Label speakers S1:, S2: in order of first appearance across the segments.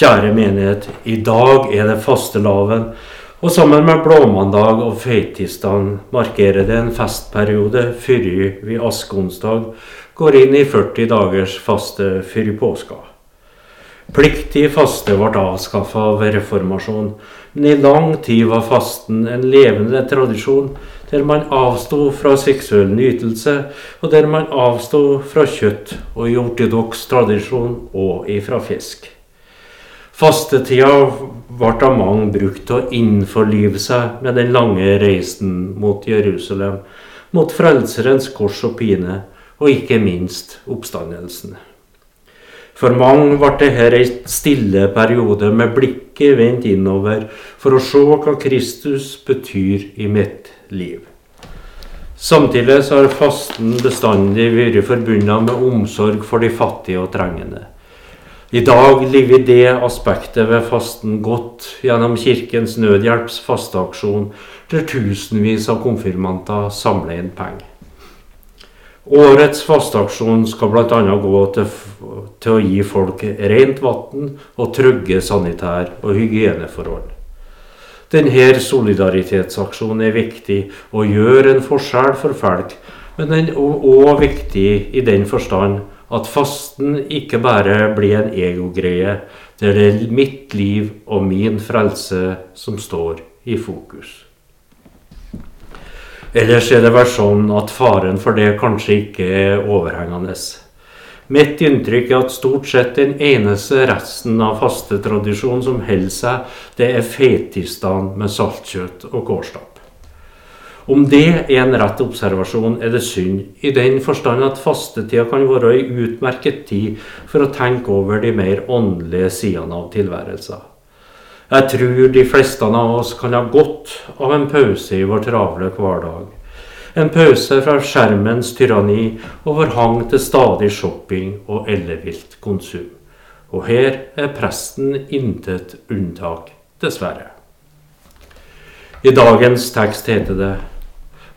S1: Kjære menighet, i dag er det fastelavn, og sammen med blåmandag og føytidsdagen markerer det en festperiode før vi askeonsdag går inn i 40 dagers faste før påska. Pliktig faste ble avskaffa ved reformasjonen, men i lang tid var fasten en levende tradisjon der man avsto fra seksuell nytelse, og der man avsto fra kjøtt og i ortodoks tradisjon og ifra fisk. Fastetida ble av mange brukt til å innforlive seg med den lange reisen mot Jerusalem, mot Frelserens kors og pine, og ikke minst oppstandelsen. For mange ble dette ei stille periode med blikket vendt innover for å se hva Kristus betyr i mitt liv. Samtidig har fasten bestandig vært forbundet med omsorg for de fattige og trengende. I dag ligger det aspektet ved fasten godt gjennom Kirkens Nødhjelps fasteaksjon, der tusenvis av konfirmanter samler inn penger. Årets fasteaksjon skal bl.a. gå til, til, å gi folk rent vann og trygge sanitær- og hygieneforhold. Denne solidaritetsaksjonen er viktig og gjør en forskjell for folk, men den er òg viktig i den forstand at fasten ikke bare blir en egogreie, det er mitt liv og min frelse som står i fokus. Ellers er det vel sånn at faren for det kanskje ikke er overhengende. Mitt inntrykk er at stort sett den eneste resten av fastetradisjonen som holder seg, det er fetisdagen med saltkjøtt og kårstad. Om det er en rett observasjon, er det synd, i den forstand at fastetida kan være ei utmerket tid for å tenke over de mer åndelige sidene av tilværelsen. Jeg tror de fleste av oss kan ha godt av en pause i vår travle hverdag. En pause fra skjermens tyranni og vår hang til stadig shopping og ellevilt konsum. Og her er presten intet unntak, dessverre. I dagens tekst heter det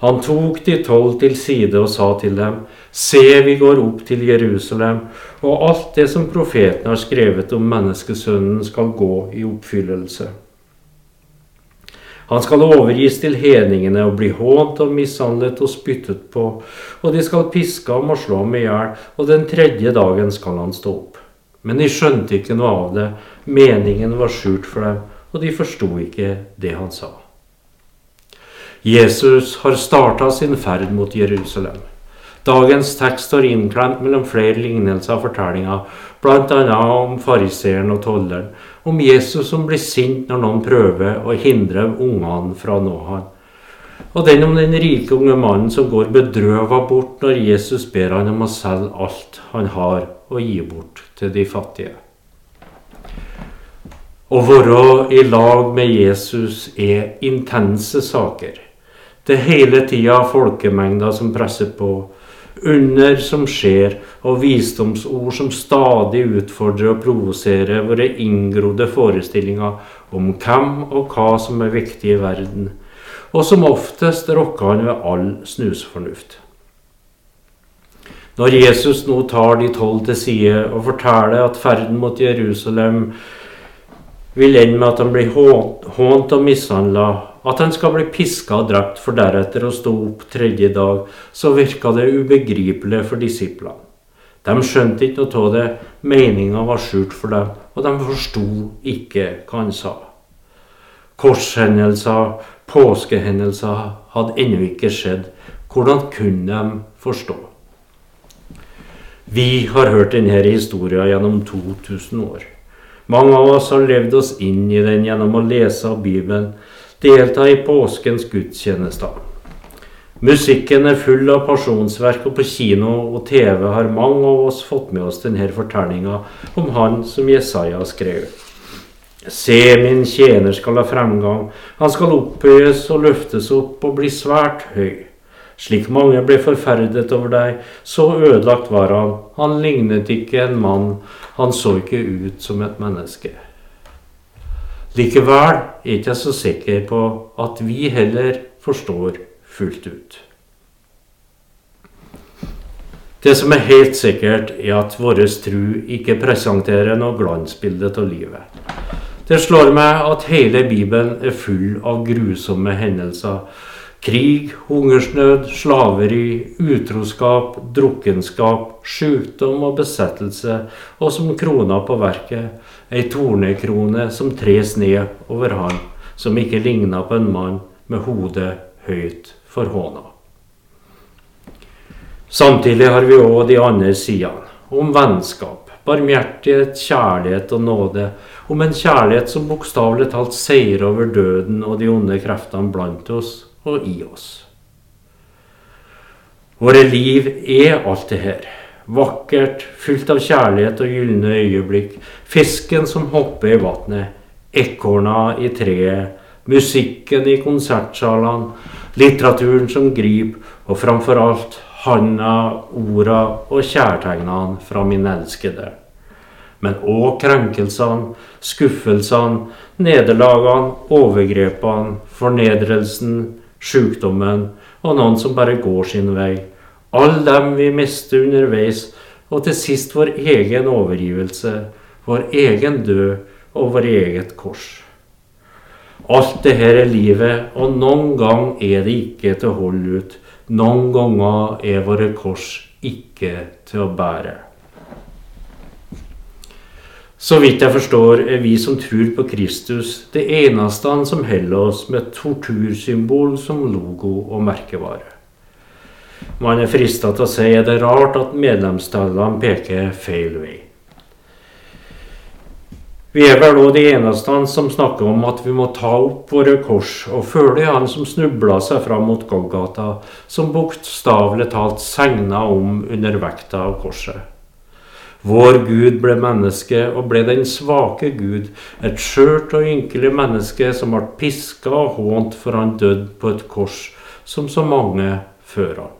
S1: Han tok de tolv til side og sa til dem, Se, vi går opp til Jerusalem, og alt det som profeten har skrevet om menneskesønnen, skal gå i oppfyllelse. Han skal overgis til hedningene og bli hånt og mishandlet og spyttet på, og de skal piske ham og slå ham i hjel, og den tredje dagen skal han stå opp. Men de skjønte ikke noe av det, meningen var skjult for dem, og de forsto ikke det han sa. Jesus har starta sin ferd mot Jerusalem. Dagens tekst står innklemt mellom flere lignelser og fortellinger, bl.a. om fariseeren og tolleren, om Jesus som blir sint når noen prøver å hindre ungene fra å nå han. Og den om den rike unge mannen som går bedrøva bort når Jesus ber han om å selge alt han har, og gi bort til de fattige. Å være i lag med Jesus er intense saker. Det er hele tida folkemengder som presser på, under som skjer, og visdomsord som stadig utfordrer og provoserer våre inngrodde forestillinger om hvem og hva som er viktig i verden, og som oftest rokker han ved all snusfornuft. Når Jesus nå tar de tolv til side og forteller at ferden mot Jerusalem vil ende med at han blir hånt og mishandla, at han skal bli piska og drept for deretter å stå opp tredje dag, så virka det ubegripelig for disiplene. De skjønte ikke noe av det, meninga var skjult for dem, og de forsto ikke hva han sa. Korshendelser, påskehendelser hadde ennå ikke skjedd. Hvordan kunne de forstå? Vi har hørt denne historien gjennom 2000 år. Mange av oss har levd oss inn i den gjennom å lese av Bibelen, delta i påskens gudstjenester. Musikken er full av pasjonsverk, og på kino og TV har mange av oss fått med oss denne fortellinga om han som Jesaja skrev. Se, min tjener skal ha fremgang, han skal opphøyes og løftes opp og bli svært høy. Slik mange ble forferdet over deg, så ødelagt var han, han lignet ikke en mann, han så ikke ut som et menneske. Likevel er jeg ikke så sikker på at vi heller forstår fullt ut. Det som er helt sikkert, er at vår tru ikke presenterer noe glansbilde av livet. Det slår meg at hele Bibelen er full av grusomme hendelser. Krig, hungersnød, slaveri, utroskap, drukkenskap, sykdom og besettelse, og som krona på verket, ei tornekrone som tres ned over han, som ikke ligna på en mann med hodet høyt for håna. Samtidig har vi òg de andre sidene, om vennskap, barmhjertighet, kjærlighet og nåde, om en kjærlighet som bokstavelig talt seier over døden og de onde kreftene blant oss og i oss. Våre liv er alt det her. Vakkert, fylt av kjærlighet og gylne øyeblikk. Fisken som hopper i vannet. Ekorna i treet. Musikken i konsertsalene. Litteraturen som griper. Og framfor alt handa, orda og kjærtegnene fra min elskede. Men òg krenkelsene, skuffelsene, nederlagene, overgrepene, fornedrelsen, sjukdommen og noen som bare går sin vei. Alle dem vi mister underveis, og til sist vår egen overgivelse, vår egen død og vår eget kors. Alt det her er livet, og noen gang er det ikke til å holde ut. Noen ganger er våre kors ikke til å bære. Så vidt jeg forstår, er vi som tror på Kristus, det eneste han som holder oss med tortursymbol som logo og merkevare. Man er frista til å si er det rart at medlemstallene peker feil vei. Vi er vel òg de eneste som snakker om at vi må ta opp våre kors og følge han som snubla seg fram mot Golgata, som bokstavelig talt segna om under vekta av korset. Vår Gud ble menneske og ble den svake Gud, et skjørt og ynkelig menneske som ble piska og hånt for han døde på et kors, som så mange før han.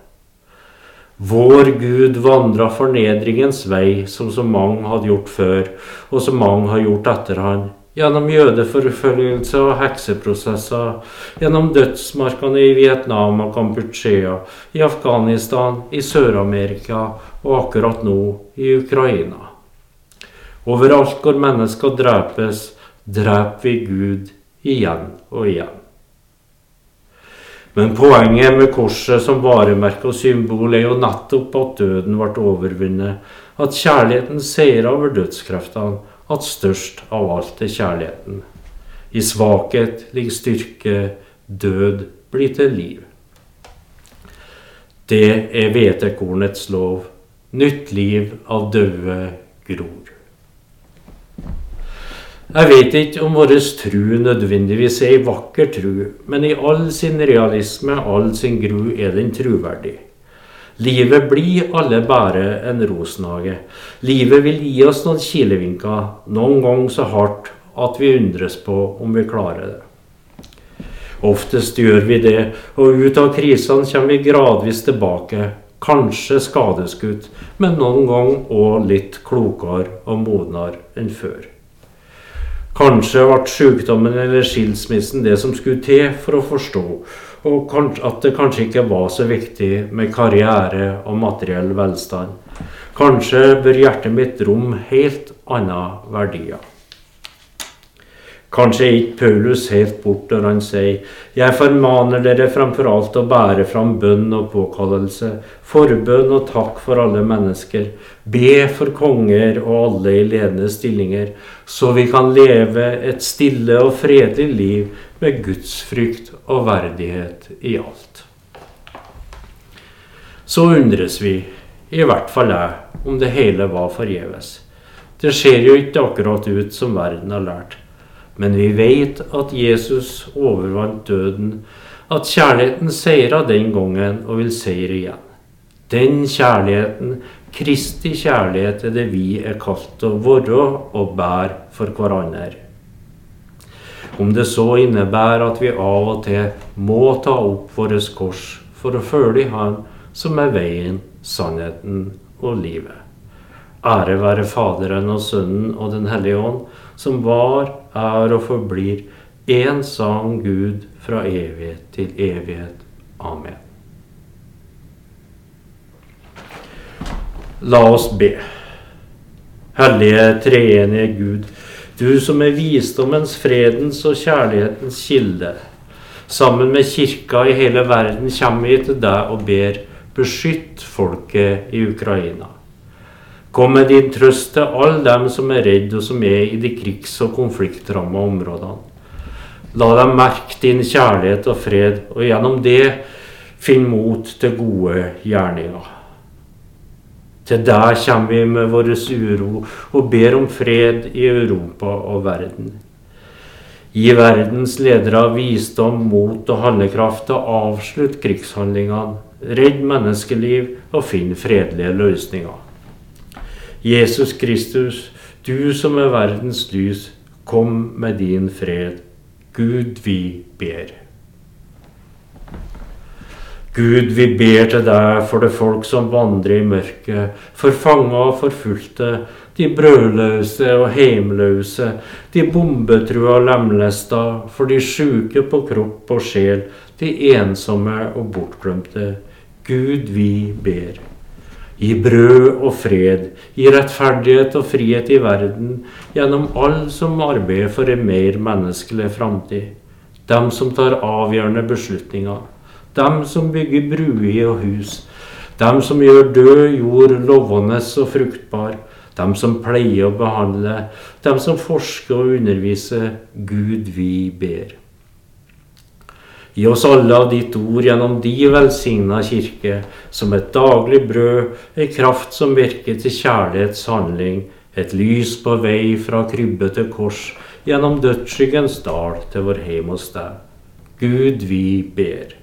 S1: Vår Gud vandra fornedringens vei, som så mange hadde gjort før, og som mange har gjort etter han, gjennom jødeforfølgelse og hekseprosesser, gjennom dødsmarkene i Vietnam og Kampuchea, i Afghanistan, i Sør-Amerika og akkurat nå i Ukraina. Overalt hvor mennesker drepes, dreper vi Gud igjen og igjen. Men poenget med korset som varemerke og symbol er jo nettopp at døden ble overvunnet, at kjærligheten seier over dødskreftene, at størst av alt er kjærligheten. I svakhet ligger styrke, død blir til liv. Det er hvetekornets lov, nytt liv av døde gror. Jeg vet ikke om vår tru nødvendigvis er ei vakker tru, men i all sin realisme, all sin gru, er den truverdig. Livet blir alle bare en rosenhage. Livet vil gi oss noen kilevinker, noen ganger så hardt at vi undres på om vi klarer det. Oftest gjør vi det, og ut av krisene kommer vi gradvis tilbake, kanskje skadeskutt, men noen ganger òg litt klokere og modnere enn før. Kanskje ble sykdommen eller skilsmissen det som skulle til for å forstå, og at det kanskje ikke var så viktig med karriere og materiell velstand. Kanskje bør hjertet mitt rom helt andre verdier. Kanskje er ikke Paulus helt bort når han sier Jeg formaner dere fremfor alt å bære fram bønn og påkallelse, forbønn og takk for alle mennesker, be for konger og alle i ledende stillinger, så vi kan leve et stille og fredelig liv med gudsfrykt og verdighet i alt. Så undres vi, i hvert fall jeg, om det hele var forgjeves. Det ser jo ikke akkurat ut som verden har lært. Men vi vet at Jesus overvant døden, at kjærligheten seira den gangen og vil seire igjen. Den kjærligheten, Kristi kjærlighet, er det vi er kalt å være og bære for hverandre. Om det så innebærer at vi av og til må ta opp vårt kors for å følge Han som er veien, sannheten og livet. Ære være Faderen og Sønnen og Den hellige ånd, som var, er og forblir én sang Gud fra evighet til evighet. Amen. La oss be. Hellige treenige Gud, du som er visdommens, fredens og kjærlighetens kilde. Sammen med kirka i hele verden kommer vi til deg og ber beskytt folket i Ukraina. Kom med din trøst til alle dem som er redde og som er i de krigs- og konfliktramma områdene. La dem merke din kjærlighet og fred, og gjennom det finne mot til gode gjerninger. Til deg kommer vi med vår uro og ber om fred i Europa og verden. Gi verdens ledere visdom, mot og handlekraft til å avslutte krigshandlingene, redd menneskeliv og finne fredelige løsninger. Jesus Kristus, du som er verdens lys, kom med din fred. Gud, vi ber. Gud, vi ber til deg for det folk som vandrer i mørket, for fanga og forfulgte, de brødløse og heimløse, de bombetrua og lemlesta, for de sjuke på kropp og sjel, de ensomme og bortglemte. Gud, vi ber. Gi brød og fred, gi rettferdighet og frihet i verden gjennom alle som arbeider for en mer menneskelig framtid. Dem som tar avgjørende beslutninger dem som bygger bruer og hus. Dem som gjør død jord lovende og fruktbar. Dem som pleier å behandle. Dem som forsker og underviser. Gud, vi ber. Gi oss alle av ditt ord gjennom de velsigna kirke, som et daglig brød, ei kraft som virker til kjærlighetshandling, et lys på vei fra krybbe til kors, gjennom dødsskyggens dal til vår heim hos deg. Gud, vi ber.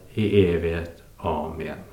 S1: i evighet. Amen.